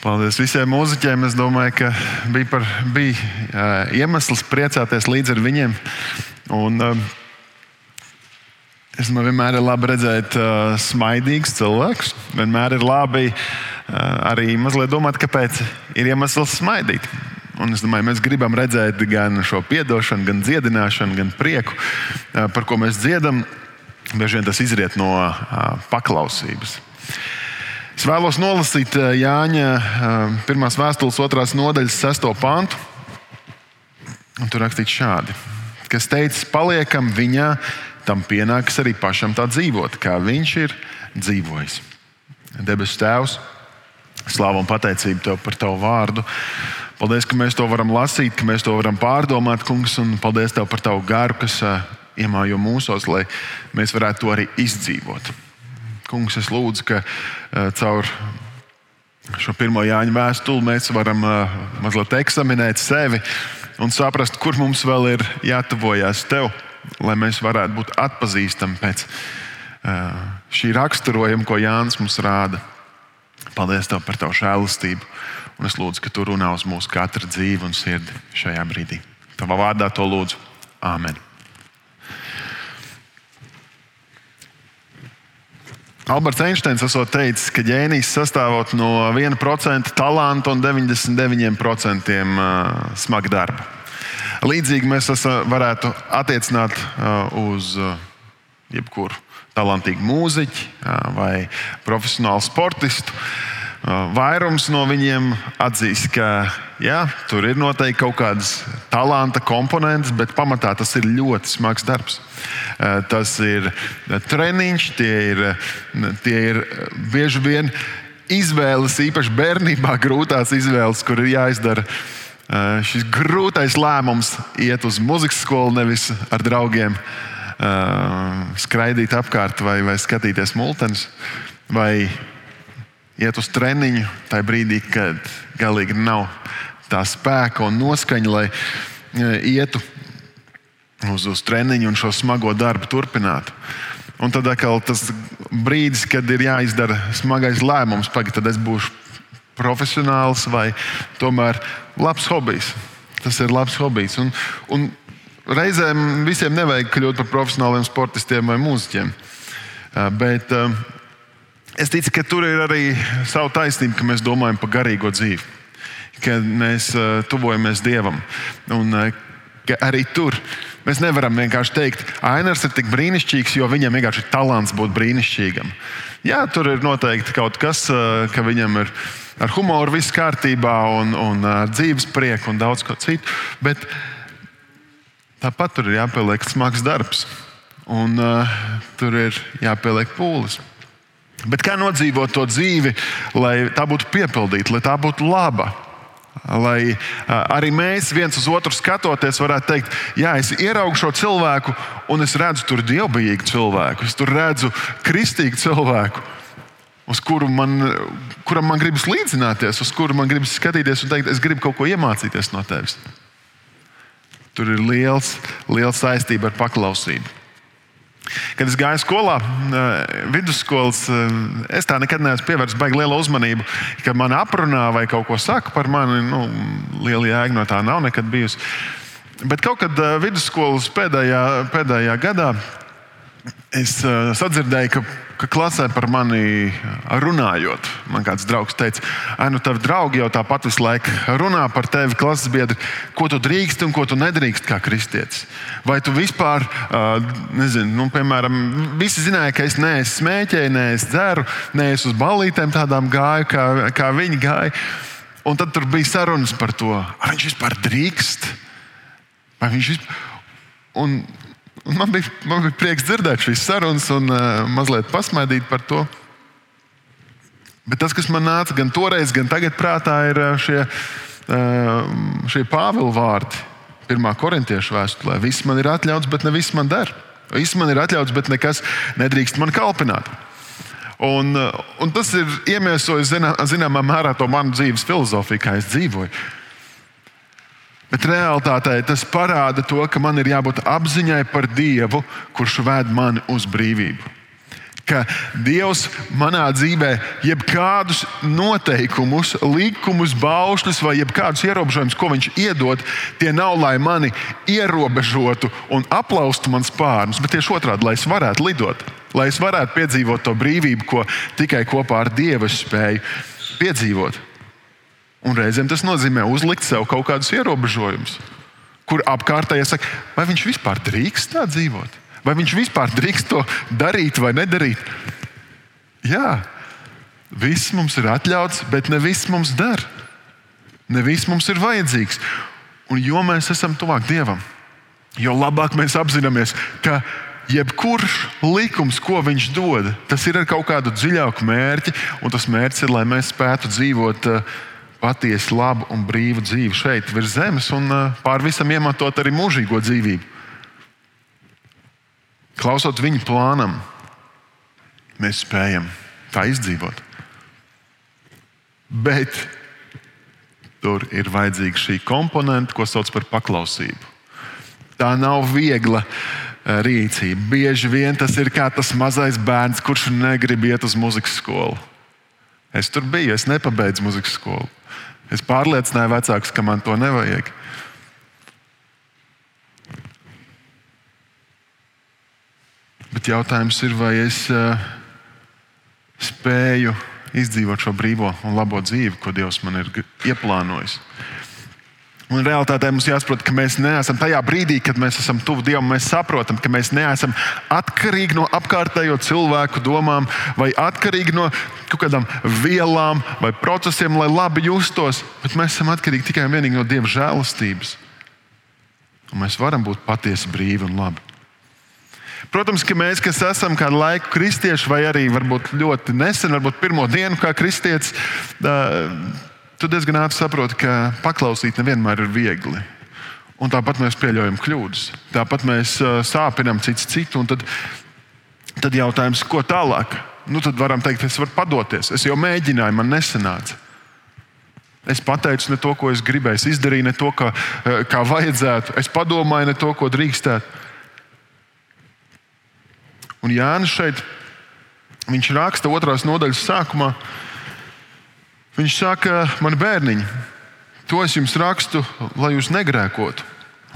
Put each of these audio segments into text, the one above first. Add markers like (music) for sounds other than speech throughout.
Paldies visiem mūziķiem. Es domāju, ka bija, par, bija uh, iemesls priecāties līdz ar viņiem. Un, uh, es man vienmēr ir labi redzēt uh, smaidīgus cilvēkus. Vienmēr ir labi uh, arī mazliet domāt, kāpēc ir iemesls smaidīt. Un es domāju, mēs gribam redzēt gan šo atdošanu, gan dziedināšanu, gan prieku, uh, par ko mēs dziedam. Bieži vien tas izriet no uh, paklausības. Es vēlos nolasīt eh, Jāņa eh, pirmās vēstules otrās nodaļas, sesto pantu. Un tur rakstīts šādi: Kas teicis, paliekam viņā, tam pienāks arī pašam tā dzīvot, kā viņš ir dzīvojis. Debesu Tēvs, slāva un pateicība Tev par Tavu vārdu. Paldies, ka mēs to varam lasīt, ka mēs to varam pārdomāt, Kungs, un paldies Tev par Tavu garu, kas uh, iemājo mūsos, lai mēs varētu to arī izdzīvot. Kungs, es lūdzu, ka uh, caur šo pirmo Jāņa vēstuli mēs varam uh, mazliet eksaminēt sevi un saprast, kur mums vēl ir jātuvojas tev, lai mēs varētu būt atpazīstami pēc uh, šī raksturojuma, ko Jānis mums rāda. Paldies tev par tavu žēlastību, un es lūdzu, ka tu runā uz mūsu katra dzīvi un sirdi šajā brīdī. Tavā vārdā to lūdzu. Āmen! Alberts Einsteins esot teicis, ka ģēnijs sastāv no 1% talanta un 99% smaga darba. Līdzīgi mēs varētu attiecināt uz jebkuru talantīgu mūziķu vai profesionālu sportistu. Vairums no viņiem atzīst, ka jā, tur ir noteikti kaut kādas talanta komponentes, bet pamatā tas ir ļoti smags darbs. Tas ir treniņš, tie ir, tie ir bieži vien izvēles, īpaši bērnībā, grūtās izvēles, kur ir jāizdara šis grūtais lēmums, iet uz muzikas skolu, nevis ar draugiem skraidīt apkārt vai, vai skatīties multenes. Vai iet uz treniņu tajā brīdī, kad galīgi nav tā spēka un noskaņa, lai e, ietu uz, uz treniņu un šo smago darbu turpinātu. Un tad atkal tas brīdis, kad ir jāizdara smagais lēmums, pagaidi, tad es būšu profesionāls vai tomēr labs hobijs. Tas ir labs hobijs. Un, un reizēm visiem nevajag kļūt par profesionāliem sportistiem vai mūziķiem. E, bet uh, Es ticu, ka tur ir arī sava taisnība, ka mēs domājam par garīgo dzīvi, ka mēs uh, tuvojamies Dievam. Un, uh, arī tur mēs nevaram vienkārši teikt, Ainars ir tik brīnišķīgs, jo viņam vienkārši ir talants būt brīnišķīgam. Jā, tur ir noteikti kaut kas, uh, ka viņam ir ar humoru viss kārtībā, un, un dzīves prieku un daudz ko citu. Bet tāpat tur ir jāpieliek smags darbs, un uh, tur ir jāpieliek pūles. Bet kā nodzīvot to dzīvi, lai tā būtu piepildīta, lai tā būtu laba? Lai arī mēs viens uz otru skatoties, varētu teikt, jā, es ieraugu šo cilvēku, un es redzu tur dievbijīgu cilvēku, es tur redzu kristīgu cilvēku, uz kuru man, kuram man gribas līdzināties, uz kuru man gribas skatīties un teikt, es gribu kaut ko iemācīties no tevis. Tur ir liels, liels saistība ar paklausību. Kad es gāju skolā, eh, vidusskolas, eh, es tā nekad neesmu pievērsis baigi lielu uzmanību, ka man aprunā vai kaut ko saka par mani. Nu, liela jēga no tā nav nekad bijusi. Bet kaut kad eh, vidusskolas pēdējā, pēdējā gadā es sadzirdēju, ka ka klasē par mani runājot, man kāds draugs teica, ah, nu, tavi draugi jau tāpat visu laiku runā par tevi, klases biedri, ko tu drīkst un ko tu nedrīkst kā kristietis. Vai tu vispār, nezinu, nu, piemēram, visi zināja, ka es neesmu smēķēju, neesmu dzeru, neesmu uz ballītēm tādām gāju, kā, kā viņi gāja. Un tad bija sarunas par to, vai viņš vispār drīkst. Vai viņš vispār... Un Man bija, man bija prieks dzirdēt šīs sarunas un uh, mazliet pasmaidīt par to. Bet tas, kas man nāca gan toreiz, gan tagad prātā, ir eh, šie, uh, šie Pāvila vārdi. Pirmā korintiešu vēstulē. Viss man ir atļauts, bet ne viss man der. Viss man ir atļauts, bet nekas nedrīkst man kalpināt. Un, un tas ir iemiesojis zināmā mērā to manu dzīves filozofiju, kā es dzīvoju. Bet realtātē tas parāda to, ka man ir jābūt apziņai par Dievu, kurš ved mani uz brīvību. ka Dievs manā dzīvē jebkādus noteikumus, likumus, baušļus vai jebkādus ierobežojumus, ko Viņš iedod, tie nav lai mani ierobežotu un aplaustu man spārnus, bet tieši otrādi, lai es varētu lidot, lai es varētu piedzīvot to brīvību, ko tikai kopā ar Dievu spēju piedzīvot. Un reizēm tas nozīmē uzlikt sev kaut kādus ierobežojumus, kur apkārtējie saka, vai viņš vispār drīkst tā dzīvot, vai viņš vispār drīkst to darīt vai nedarīt. Jā, viss mums ir atļauts, bet ne viss mums der. Ne viss mums ir vajadzīgs. Un jo mēs esam tuvāk Dievam, jo labāk mēs apzināmies, ka jebkurš likums, ko viņš dod, tas ir ar kaut kādu dziļāku mērķi, un tas mērķis ir, lai mēs spētu dzīvot uh, patiesi labu un brīvu dzīvi šeit, virs zemes, un uh, pār visam iemantot arī mūžīgo dzīvību. Klausot viņa plānam, mēs spējam tā izdzīvot. Bet tur ir vajadzīga šī komponente, ko sauc par paklausību. Tā nav viegla uh, rīcība. Bieži vien tas ir kā tas mazais bērns, kurš negrib iet uz muzikas skolu. Es tur biju, es nepabeidzu muzikas skolu. Es pārliecināju vecākus, ka man to nevajag. Bet jautājums ir, vai es uh, spēju izdzīvot šo brīvo un labo dzīvi, ko Dievs man ir ieplānojis. Un realitātē mums jāsaprot, ka mēs neesam tajā brīdī, kad mēs esam tuvu Dievam. Mēs saprotam, ka mēs neesam atkarīgi no apkārtējo cilvēku domām vai atkarīgi no kaut kādām vielām vai procesiem, lai labi justos. Bet mēs esam atkarīgi tikai un vienīgi no Dieva žēlastības. Un mēs varam būt patiesi brīvi un labi. Protams, ka mēs, kas esam kādu laiku kristieši, vai arī ļoti nesen, varbūt pirmo dienu kā kristietis, tu diezgan ātri saproti, ka paklausīt nevienmēr ir viegli. Un tāpat mēs pieļaujam kļūdas. Tāpat mēs sāpinām cits citu. Tad, tad jautājums, ko tālāk? Nu, tad varam teikt, es varu padoties. Es jau mēģināju, man nesanāca. Es pateicu ne to, ko es gribēju. Es izdarīju ne to, kā, kā vajadzētu. Es padomāju ne to, ko drīkstētu. Un Jānis šeit, viņš raksta otrās nodaļas sākumā, Viņš saka, man bērniņi, to es jums rakstu, lai jūs negrēkotu.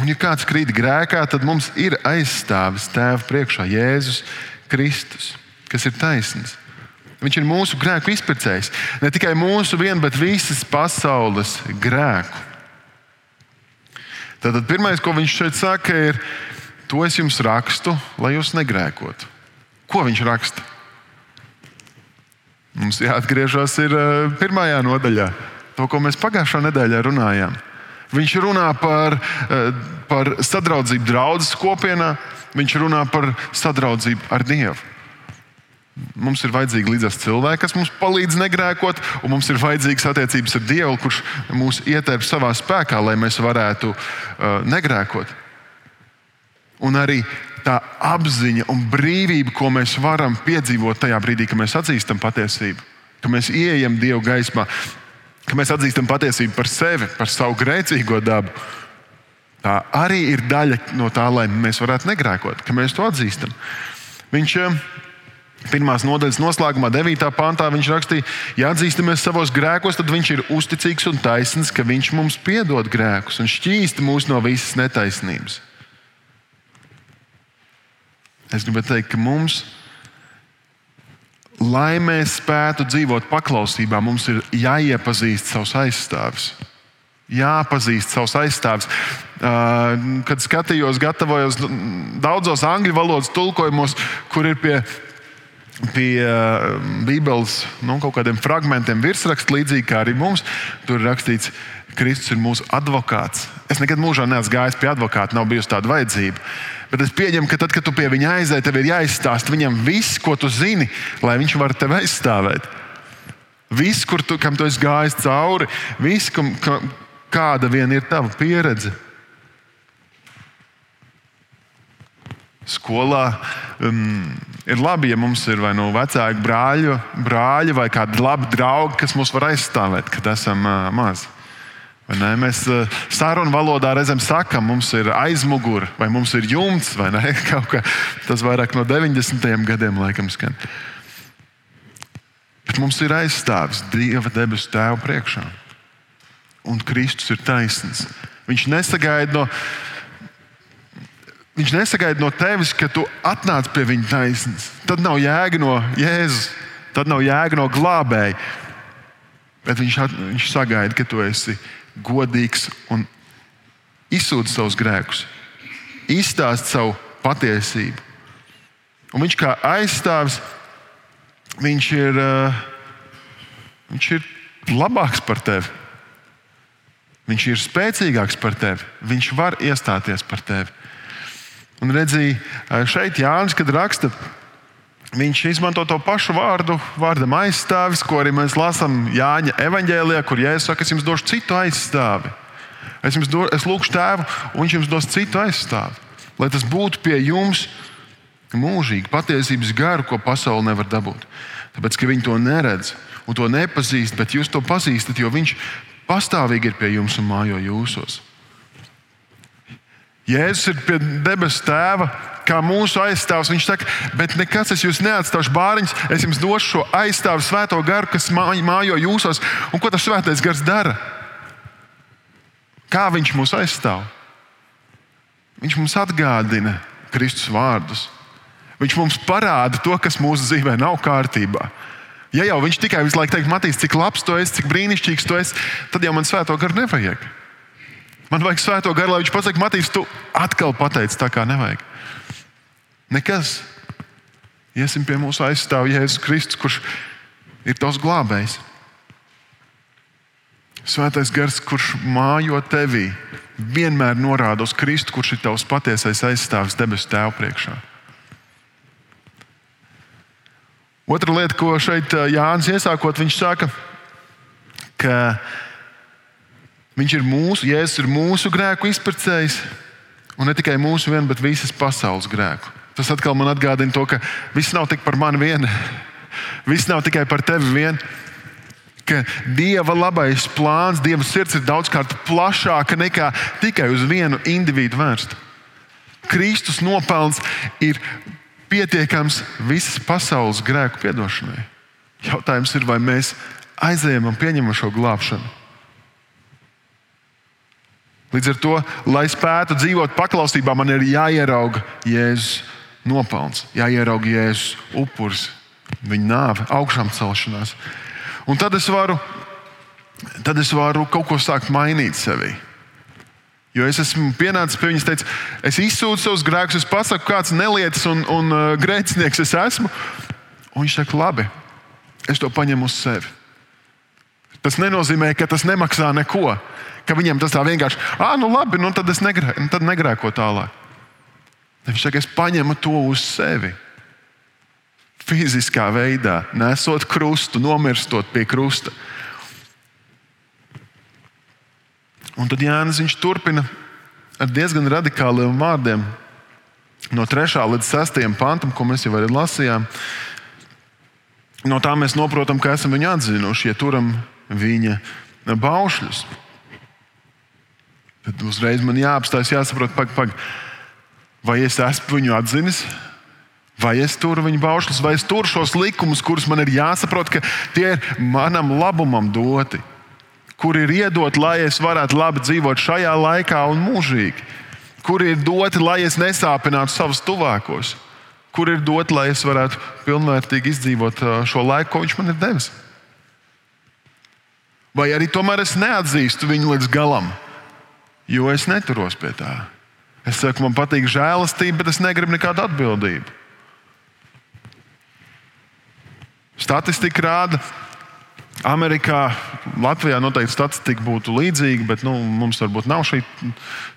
Un, ja kāds krīt grēkā, tad mums ir aizstāvis Tēva priekšā Jēzus Kristus, kas ir taisnīgs. Viņš ir mūsu grēku izpircējs. Ne tikai mūsu vienu, bet visas pasaules grēku. Tātad pirmais, ko viņš šeit saka, ir, to es jums rakstu, lai jūs negrēkotu. Ko viņš raksta? Mums jāatgriežas eh, pirmajā nodaļā, to, ko mēs pagājušā nedēļā runājām. Viņš runā par, eh, par sadraudzību draudzes kopienā, viņš runā par sadraudzību ar Dievu. Mums ir vajadzīgi līdzās cilvēki, kas mums palīdz negrēkot, un mums ir vajadzīgas attiecības ar Dievu, kurš mūs ietērp savā spēkā, lai mēs varētu uh, negrēkot. Un arī tā apziņa un brīvība, ko mēs varam piedzīvot tajā brīdī, kad mēs atzīstam patiesību, kad mēs ieejam Dieva gaismā, kad mēs atzīstam patiesību par sevi, par savu grēcīgo dabu. Tā arī ir daļa no tā, lai mēs varētu negrēkot, ka mēs to atzīstam. Viņš eh, pirmās nodaļas noslēgumā, 9. pantā, viņš rakstīja, ja atzīstamies savos grēkos, tad viņš ir uzticīgs un taisnīgs, ka viņš mums piedod grēkus un šķīsta mūs no visas netaisnības. Es gribētu teikt, ka mums, lai mēs spētu dzīvot paklausībā, mums ir jāiepazīst savus aizstāvis. Jāpazīst savus aizstāvis. Kad skatījos, gatavojos daudzos angļu valodas tulkojumos, kur ir pie pie uh, Bībeles nu, kaut kādiem fragmentiem virsrakstā, līdzīgi kā arī mums. Tur ir rakstīts, Kristus ir mūsu advokāts. Es nekad mūžā neesmu gājis pie advokāta, nav bijusi tāda vajadzība. Bet es pieņemu, ka tad, kad tu pie viņa aizēji, tev ir jāizstāsta viņam viss, ko tu zini, lai viņš varētu tevi aizstāvēt. Viss, kur tu, kam tu esi gājis cauri, viss, kam, ka, kāda vien ir tava pieredze. Skolā um, ir labi, ja mums ir vai nu vecāki brāļi, brāļi vai kādi labi draugi, kas mūs var aizstāvēt, kad esam uh, mazi. Mēs eh, sarunu valodā reizēm sakām, mums ir aizmugure, vai mums ir jumts, vai ne? (laughs) Kaut kā tas vairāk no 90. gadiem laikam skan. Bet mums ir aizstāvis Dieva debesu Tēva priekšā. Un Kristus ir taisnīgs. Viņš nesagaida no, viņš nesagaida no tevis, ka tu atnāc pie viņa taisnības. Tad nav jēga no Jēzus, tad nav jēga no glābēja. Bet viņš, viņš sagaida, ka tu esi godīgs un izsūdz savus grēkus, izstāst savu patiesību. Un viņš kā aizstāvis, viņš ir, uh, viņš ir labāks par tevi. Viņš ir spēcīgāks par tevi. Viņš var iestāties par tevi. Un redzēji, šeit Jānis, kad raksta, viņš izmanto to pašu vārdu, vārdam aizstāvis, ko arī mēs lasām Jāņa evanģēlijā, kur Jēzus saka, es jums došu citu aizstāvi. Es do, es lūgšu tēvu, un viņš jums dos citu aizstāvi. Lai tas būtu pie jums mūžīgi, patiesības garu, ko pasaule nevar dabūt. Tāpēc, ka viņi to neredz un to nepazīst, bet jūs to pazīstat, jo viņš pastāvīgi ir pie jums un mājo jūsos. Jēzus ir pie debesu tēva, kā mūsu aizstāvs. Viņš saka, bet nekas es jūs neatstāšu bāriņus, es jums došu šo aizstāvu svēto garu, kas mājo jūsos. Un ko tas svētais gars dara? Kā viņš mūs aizstāv? Viņš mums atgādina Kristus vārdus. Viņš mums parāda to, kas mūsu dzīvē nav kārtībā. Ja jau viņš tikai visu laiku teiks, Matīs, cik labs tu esi, cik brīnišķīgs tu esi, tad jau man svēto garu nevajag. Man vajag svēto garu, lai viņš pasakā, Matīs, tu atkal pateici tā, kā nevajag. Nekas. Iesim pie mūsu aizstāvja Jēzus Kristus, kurš ir tavs glābējs. Svētais gars, kurš mājo tevī, vienmēr norāda uz Kristu, kurš ir tavs patiesais aizstāvis debesu Tēva priekšā. Otra lieta, ko šeit Jānis iesākot, viņš saka, ka viņš ir mūsu, Jēzus ir mūsu grēku izpircējs, un ne tikai mūsu vienu, bet visas pasaules grēku. Tas atkal man atgādina to, ka viss nav tik par mani vienu, (laughs) viss nav tikai par tevi vienu. Ka Dieva labais plāns, Dieva sirds ir daudzkārt plašāka nekā tikai uz vienu individu vērsta. Kristus nopelns ir pietiekams visas pasaules grēku piedošanai. Jautājums ir, vai mēs aizējam un pieņemam šo glābšanu. Līdz ar to, lai spētu dzīvot paklausībā, man ir jāierauga Jēzus nopelns, jāierauga Jēzus upuris, viņa nāve, augšām celšanās. Un tad es varu, tad es varu kaut ko sākt mainīt sevī. Jo es esmu pienācis pie viņas, teicu, es izsūtu savus grēkus, es pasaku, kāds nelietis un, un uh, grēcinieks es esmu. Un viņš saka, labi, es to paņemu uz sevi. Tas nenozīmē, ka tas nemaksā neko. Ka viņam tas tā vienkārši, ah, nu labi, nu tad es negrē, tad negrēko tālāk. Viņš saka, es paņemu to uz sevi. Fiziskā veidā, nesot krustu, nomirstot pie krusta. Un tad Jānis turpina ar diezgan radikāliem vārdiem. No 3. līdz 6. pantam, ko mēs jau arī lasījām, no tā mēs saprotam, ka esam viņu atzinuši, ja turam viņa baušļus. Tad uzreiz man jāapstājas, jāsaprot, pag, pag, vai es esmu viņu atzinis, vai es turu viņa baušļus, vai es turu šos likumus, kurus man ir jāsaprot, ka tie ir manam labumam doti? Kur ir iedot, lai es varētu labi dzīvot šajā laikā un mūžīgi, kur ir doti, lai es nesāpinātu savus tuvākos, kur ir doti, lai es varētu pilnvērtīgi izdzīvot šo laiku, ko viņš man ir devis. Vai arī tomēr es neatzīstu viņu līdz galam, jo es neturos pie tā. Es saku, man patīk žēlastība, bet es negribu nekādu atbildību. Statistika rāda, Amerikā, Latvijā noteikti statistika būtu līdzīga, bet nu, mums varbūt nav šī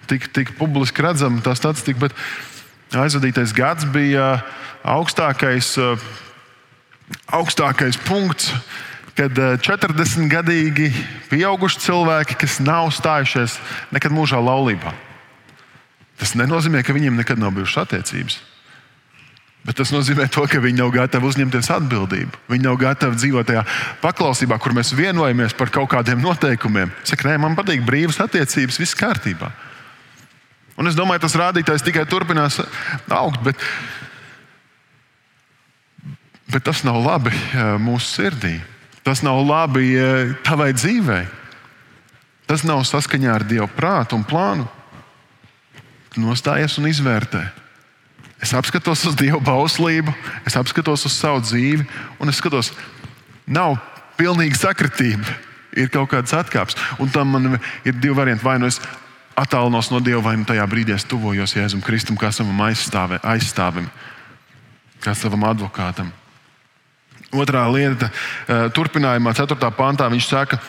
tik, tik publiski redzama tā statistika. Aizvadītais gads bija augstākais, augstākais punkts, kad 40-gadīgi pieauguši cilvēki, kas nav stājušies nekad mūžā laulībā. Tas nenozīmē, ka viņiem nekad nav bijušas attiecības. Bet tas nozīmē, to, ka viņi nav gatavi uzņemties atbildību. Viņi nav gatavi dzīvot tajā paklausībā, kur mēs vienojamies par kaut kādiem noteikumiem. Saka, nē, man patīk brīvas attiecības, viss kārtībā. Un es domāju, tas rādītājs tikai turpinās augt. Bet, bet tas nav labi mūsu sirdī. Tas nav labi tavai dzīvei. Tas nav saskaņā ar Dieva prātu un plānu. Nostājies un izvērtē. Es apskatos uz Dieva bauslību, es apskatos uz savu dzīvi, un es skatos, nav pilnīga sakritība. Ir kaut kādas atkāpes. Un tam man ir divi varianti. Vai nu es attālinos no Dieva, vai nu tajā brīdī es tuvojos Jēzum Kristum kā savam aizstāvim, kā savam advokātam. Otrā lieta, eh, turpinājumā, 4. pantā, viņš saka,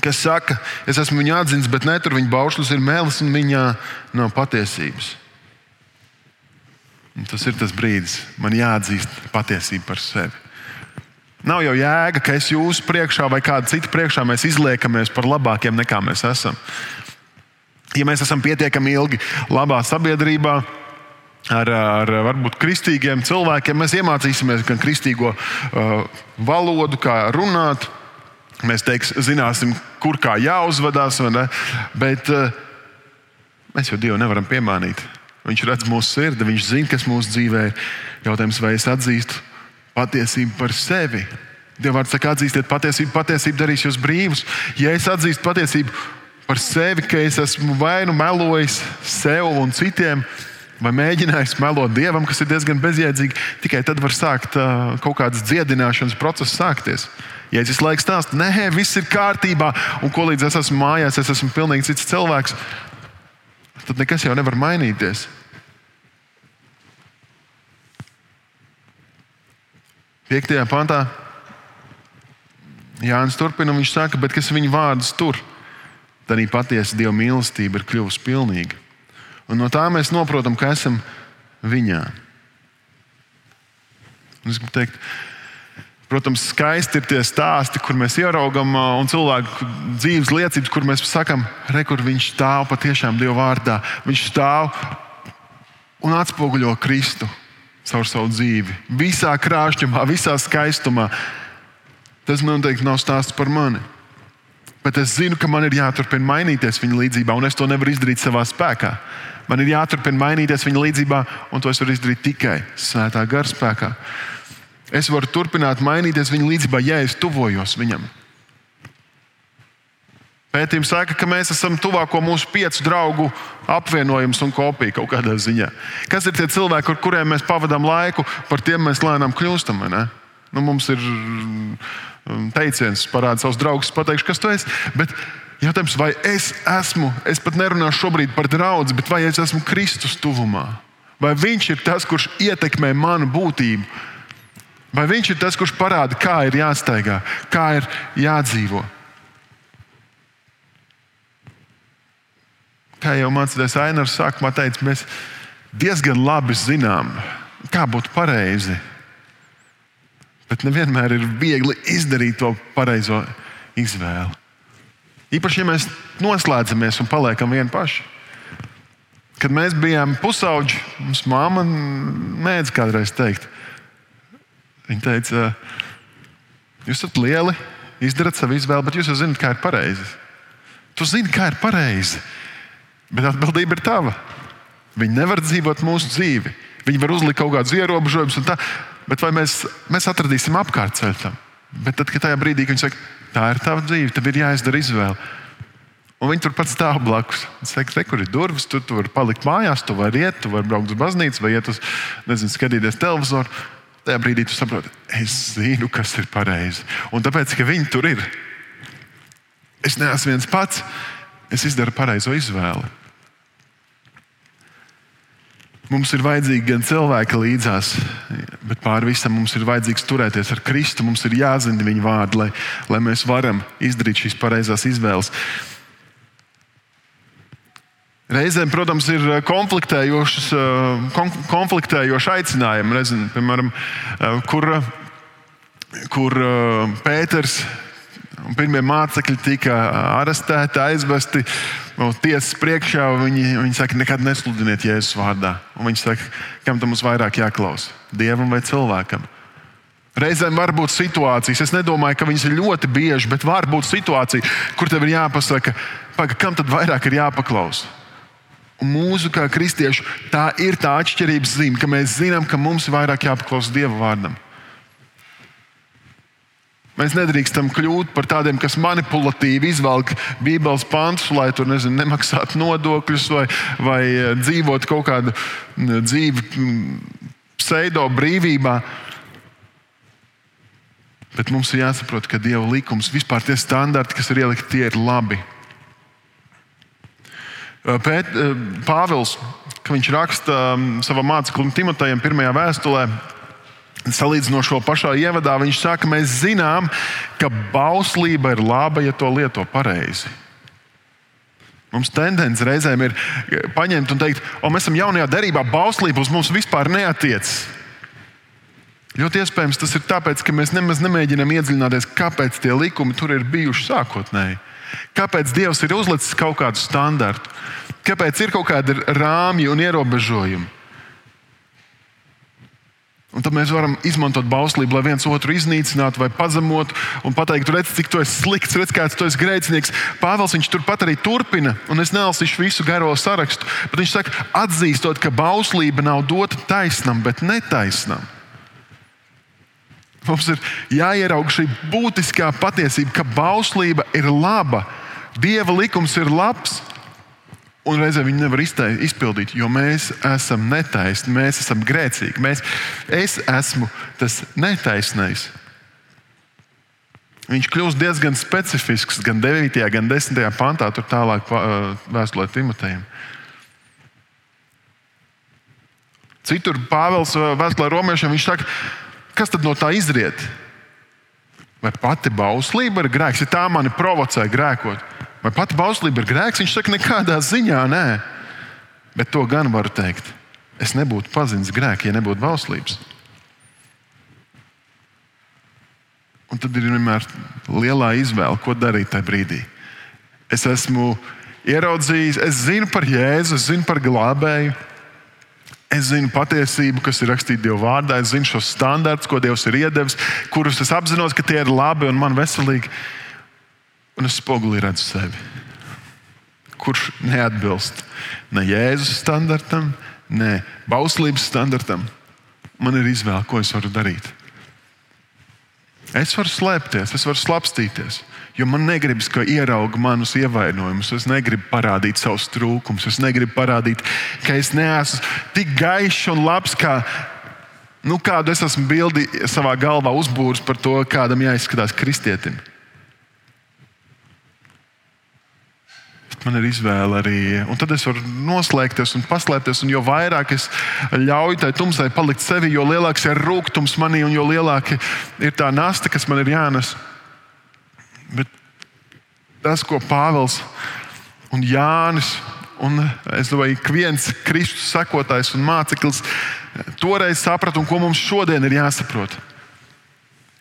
kas saka, es esmu viņa atzīts, bet ne tur viņa baušļus ir mēlis un viņā nav patiesības. Un tas ir tas brīdis, man jāatzīst patiesība par sevi. Nav jau jēga, ka es jūsu priekšā vai kāda cita priekšā mēs izliekamies par labākiem nekā mēs esam. Ja mēs esam pietiekami ilgi labā sabiedrībā, ar, ar varbūt kristīgiem cilvēkiem, mēs iemācīsimies gan kristīgo uh, valodu, kā runāt. Mēs teiks, zināsim, kur kā jāuzvedās, bet uh, mēs jau Dievu nevaram piemānīt. Viņš redz mūsu sirdi, viņš zina, kas mūsu dzīvē ir. Jautājums, vai es atzīstu patiesību par sevi? Dievs saka, atzīstiet patiesību, patiesība darīs jūs brīvus. Ja es atzīstu patiesību par sevi, ka es esmu vai nu melojis sev un citiem, vai mēģinājis melot dievam, kas ir diezgan bezjēdzīgi, tikai tad var sākt uh, kaut kādas dziedināšanas process sākties. Visu laiku stāstu, nē, viss ir kārtībā, un ko līdz es esmu mājās, es esmu pilnīgi cits cilvēks, tad nekas jau nevar mainīties. Piektajā pantā Jānis turpina, viņš saka, bet kas viņa vārdus tur, tad arī patiesa Dieva mīlestība ir kļuvusi pilnīga. Un no tā mēs saprotam, ka esam viņā. Un es gribu teikt, Protams, skaisti ir tie stāsti, kur mēs ieraugām un cilvēku dzīves liecības, kur mēs sakām, re, kur viņš stāv patiešām Dieva vārdā. Viņš stāv un atspoguļo Kristu caur savu dzīvi. Visā krāšņumā, visā skaistumā. Tas man noteikti nav stāsts par mani. Bet es zinu, ka man ir jāturpina mainīties viņa līdzjūtībā, un es to nevaru izdarīt savā spēkā. Man ir jāturpina mainīties viņa līdzjūtībā, un to es varu izdarīt tikai svētā gara spēkā. Es varu turpināt mainīties viņa līdzjūtībā, ja es tuvojos viņam. Pētījums saka, ka mēs esam tuvāko mūsu piecu draugu apvienojums un kopija kaut kādā ziņā. Kas ir tie cilvēki, ar kuriem mēs pavadām laiku, par tiem mēs lēnām kļūstam? Nu, mums ir mm, teiciens, parāda savus draugus, pateikšu, kas tu esi. Bet jautājums, vai es esmu, es pat nerunāšu šobrīd par draugu, bet vai es esmu Kristus tuvumā? Vai viņš ir tas, kurš ietekmē manu būtību? Vai viņš ir tas, kurš parāda, kā ir jāstaigā, kā ir jādzīvo? Kā jau mācītājs Ainars sākumā teica, mēs diezgan labi zinām, kā būtu pareizi. Bet nevienmēr ir viegli izdarīt to pareizo izvēli. Īpaši, ja mēs noslēdzamies un paliekam vieni paši. Kad mēs bijām pusauģi, mums māma mēdz kādreiz teikt, Viņa teica, jūs esat lieli, izdarat savu izvēli, bet jūs jau zinat, kā ir pareizi. Tu zini, kā ir pareizi, bet atbildība ir tava. Viņi nevar dzīvot mūsu dzīvi. Viņi var uzlikt kaut kādus ierobežojumus, bet vai mēs, mēs atradīsim apkārtceļu tam? Bet tad, kad tajā brīdī viņi saka, tā ir tava dzīve, tev ir jāizdara izvēle. Un viņi tur pat stāv blakus. Viņš saka, re, kur ir durvis, tu, tu vari palikt mājās, tu vari iet, tu vari braukt uz baznīcu vai iet uz, nezinu, skatīties televizoru tajā brīdī tu saproti, es zinu, kas ir pareizi. Un tāpēc, ka viņi tur ir, es neesmu viens pats, es izdaru pareizo izvēli. Mums ir vajadzīgi gan cilvēki līdzās, bet pāri visam mums ir vajadzīgs turēties ar Kristu. Mums ir jāzina viņa vārdi, lai, lai mēs varam izdarīt šīs pareizās izvēles. Reizēm, protams, ir eh, konfliktējošas, eh, konfliktējoši aicinājumi, Rezin, piemēram, eh, kur, kur Pēters pirmie mācekļi tika arestēti, aizvesti tiesas priekšā, viņi, viņi saka, nekad nesludiniet Jēzus vārdā. Un viņi saka, kam tam mums vairāk jāklausa? Dievam vai cilvēkam? Reizēm var būt situācijas, es nedomāju, ka viņas ir ļoti bieži, bet var būt situācija, kur tev ir jāpasaka, paga, kam tad vairāk ir jāpaklausa. Un mūsu kā kristiešu tā ir tā atšķirības zīme, ka mēs zinām, ka mums ir vairāk jāpaklausa Dieva vārdam. Mēs nedrīkstam kļūt par tādiem, kas manipulatīvi izvelk Bībeles pantus, lai tur nezinu, nemaksātu nodokļus vai, vai eh, dzīvotu kaut kādu dzīvi pseido brīvībā. Bet mums ir jāsaprot, ka Dieva likums, vispār tie standarti, kas ir ielikti, tie ir labi. Pēt, Pāvils, viņš raksta savam māceklim Timotejam, pirmajā vēstulē, salīdzinošo pašā ievadā, viņš saka, mēs zinām, ka bauslība ir laba, ja to lieto pareizi. Mums tendence reizēm ir paņemt un teikt, o, mēs esam jaunajā derībā, bauslība uz mums vispār neatiecas. Ļoti iespējams tas ir tāpēc, ka mēs nemaz nemēģinām iedziļināties, kāpēc tie likumi tur ir bijuši sākotnēji. Kāpēc Dievs ir uzlicis kaut kādu standartu? Kāpēc ir kaut kādi rāmji un ierobežojumi? Un tad mēs varam izmantot bauslību, lai viens otru iznīcinātu vai pazemotu un pateikt, redz, cik tu esi slikts, redz, kāds tu esi grēcinieks. Pāvils viņš turpat arī turpina, un es nelasīšu visu garo sarakstu, bet viņš saka, atzīstot, ka bauslība nav dota taisnam, bet netaisnam. Mums ir jāieraug šī būtiskā patiesība, ka bauslība ir laba, Dieva likums ir labs. Un reizē viņi nevar izpildīt, jo mēs esam netaisni, mēs esam grēcīgi. Mēs, es esmu tas netaisnais. Viņš kļūst diezgan specifisks gan 9. gan 10. pantā, tur tālāk vēstulē Timotejam. Citur Pāvils vēstulē romiešiem viņš saka, kas tad no tā izriet? Vai pati bauslība ir grēks, ja tā mani provocē grēkot? Vai pati bauslība ir grēks? Viņš saka, nekādā ziņā nē. Bet to gan varu teikt. Es nebūtu pazinis grēku, ja nebūtu bauslības. Un tad ir vienmēr lielā izvēle, ko darīt tajā brīdī. Es esmu ieraudzījis, es zinu par Jēzu, es zinu par glābēju. Es zinu patiesību, kas ir rakstīta Dieva vārdā, es zinu šos standartus, ko Dievs ir iedevis, kurus es apzinos, ka tie ir labi un man veselīgi. Un es spogulī redzu sevi, kurš neatbilst ne Jēzus standartam, ne bauslības standartam. Man ir izvēle, ko es varu darīt. Es varu slēpties, es varu slapstīties. Jo man negribas, ka ierauga manus ievainojumus. Es negribu parādīt savus trūkumus. Es negribu parādīt, ka es neesmu tik gaišs un labs, kā nu, kādu es esmu bildi savā galvā uzbūris par to, kādam jāizskatās kristietim. Man ir izvēle arī. Un tad es varu noslēgties un paslēpties. Un jo vairāk es ļauju tai tumsai palikt sevi, jo lielāks ir rūkums manī un jo lielāka ir tā nasta, kas man ir jānes. Bet tas, ko Pāvils un Jānis un es domāju, ka viens Kristus sekotājs un māceklis toreiz saprata un ko mums šodien ir jāsaprot.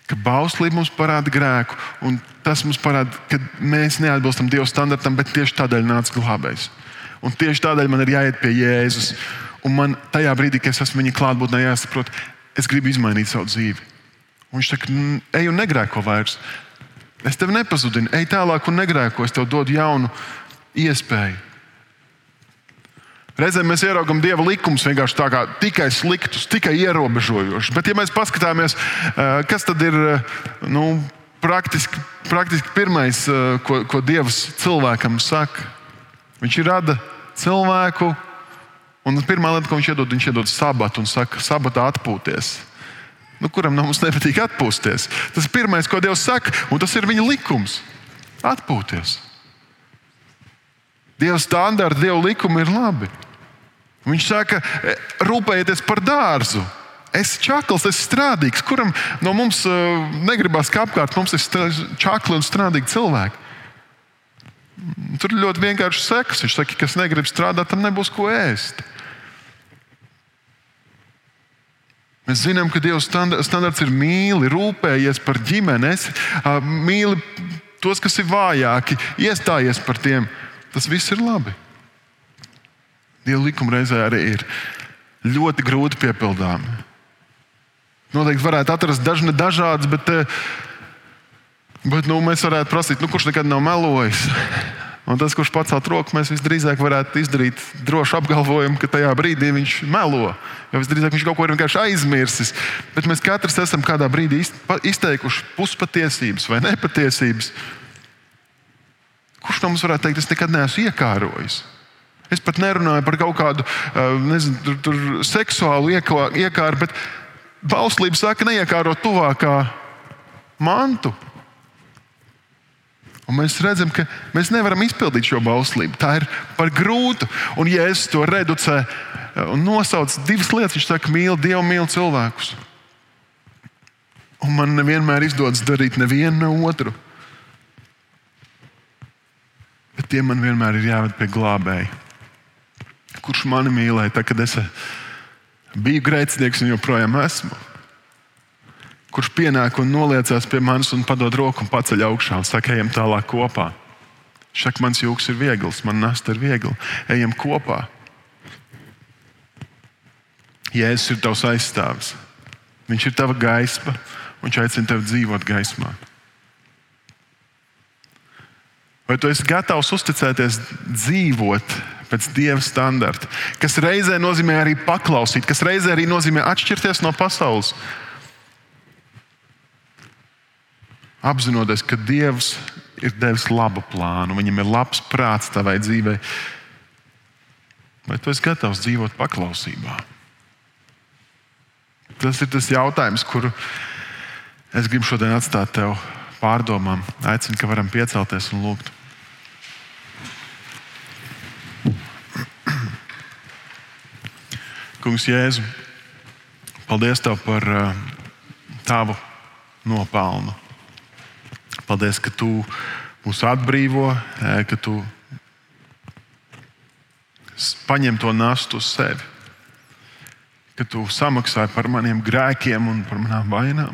Ka bauslība mums parāda grēku, un tas mums parāda, ka mēs neatbilstam Dieva standartam, bet tieši tādēļ nāca glābējs. Un tieši tādēļ man ir jāiet pie Jēzus. Un man tajā brīdī, kad es esmu viņa klātbūtnē, jāsaprot, es gribu izmainīt savu dzīvi. Un viņš saka, ej un negrēko vairs. Es tevi nepazudinu, ej tālāk un negrēko, es tev dodu jaunu iespēju. Reizēm mēs ieraugām dieva likumus vienkārši tā kā tikai sliktus, tikai ierobežojošus. Bet, ja mēs paskatāmies, eh, kas tad ir eh, nu, praktiski, praktiski pirmais, eh, ko, ko Dievs cilvēkam saka, viņš rada cilvēku. Un pirmā lieta, ko viņš iedod, viņš iedod sabatu un saka, sabatā atpūties nu, kuram no mums nepatīk atpūsties. Tas ir pirmais, ko Dievs saka, un tas ir viņa likums - atpūties. Dieva standarti, Dieva likumi ir labi. Viņš saka, e, rūpējieties par dārzu. Es esmu čakls, es esmu strādīgs. Kuram no mums uh, negribas, ka apkārt mums ir čakli un strādīgi cilvēki? Tur ir ļoti vienkārši sekas. Viņš saka, ka kas negrib strādāt, tam nebūs ko ēst. Mēs zinām, ka Dieva standarts ir mīli, rūpējies par ģimeni, mīli tos, kas ir vājāki, iestājies par tiem. Tas viss ir labi. Dieva likuma reizē arī ir ļoti grūti piepildāmi. Noteikti varētu atrast dažne dažādas, bet, bet nu, mēs varētu prasīt, nu, kurš nekad nav melojis. Un tas, kurš pacelt roku, mēs visdrīzāk varētu izdarīt drošu apgalvojumu, ka tajā brīdī viņš melo. Jo visdrīzāk viņš kaut ko ir vienkārši aizmirsis. Bet mēs katrs esam kādā brīdī izteikuši puspatiesības vai nepatiesības. Kurš no mums varētu teikt, es nekad neesmu iekārojis? Es pat nerunāju par kaut kādu nezinu, tur, tur seksuālu iekāru, bet bauslība saka, neiekārot tuvākā mantu. Un mēs redzam, ka mēs nevaram izpildīt šo bauslību. Tā ir par grūtu. Un, ja es to reducē un nosaucu divas lietas, viņš saka, mīl Dievu, mīl cilvēkus. Un man nevienmēr izdodas darīt nevienu ne otru. Bet tie man vienmēr ir jāved pie glābēja. Kurš mani mīlēja, tad, kad es biju grēcinieks un joprojām esmu? kurš pienāk un noliecās pie manis un padod roku un paceļ augšā un saka, ejam tālāk kopā. Šak, mans jūks ir viegls, man nasta ir viegla. Ejam kopā. Jēzus ir tavs aizstāvis. Viņš ir tava gaisma, un viņš aicina tevi dzīvot gaismā. Vai tu esi gatavs uzticēties dzīvot pēc dieva standarta, kas reizē nozīmē arī paklausīt, kas reizē arī nozīmē atšķirties no pasaules? apzinoties, ka Dievs ir devis labu plānu, viņam ir labs prāts tavai dzīvei. Vai tu esi gatavs dzīvot paklausībā? Tas ir tas jautājums, kuru es gribu šodien atstāt tev pārdomām. Aicinu, ka varam piecelties un lūgt. Kungs, Jēzu, paldies Tev par uh, Tavu nopelnu. Paldies, ka tu mūs atbrīvo, ka tu paņem to nastu uz sevi. Ka tu samaksāji par maniem grēkiem un par manām vainām.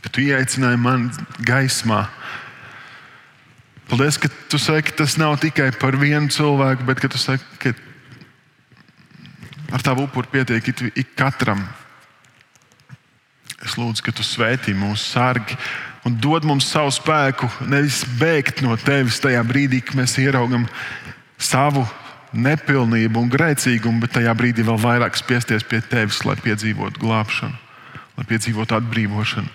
Ka tu ieaicināji mani gaismā. Paldies, ka tu saki, ka tas nav tikai par vienu cilvēku, bet ka tu saki, ka ar tavu upuru pietiek ik katram. Es lūdzu, ka tu svētī mūsu sargi un dod mums savu spēku, nevis bēgt no tevis tajā brīdī, kad mēs ieraugam savu nepilnību un grēcīgumu, bet tajā brīdī vēl vairāk spiesties pie tevis, lai piedzīvotu glābšanu, lai piedzīvotu atbrīvošanu.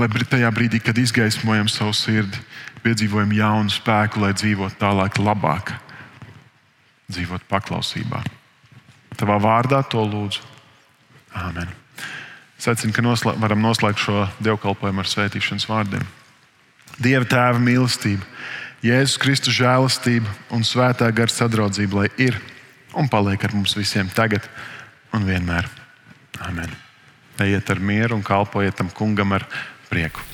Lai tajā brīdī, kad izgaismojam savu sirdi, piedzīvojam jaunu spēku, lai dzīvotu tālāk, labāk, dzīvot paklausībā. Tavā vārdā to lūdzu. Āmen. Es aicinu, ka noslē, varam noslēgt šo dievkalpojumu ar svētīšanas vārdiem. Dieva tēva mīlestība, Jēzus Kristus žēlastība un svētā gara sadraudzība, lai ir un paliek ar mums visiem tagad un vienmēr. Amen. Ejiet ar mieru un kalpojiet tam kungam ar prieku.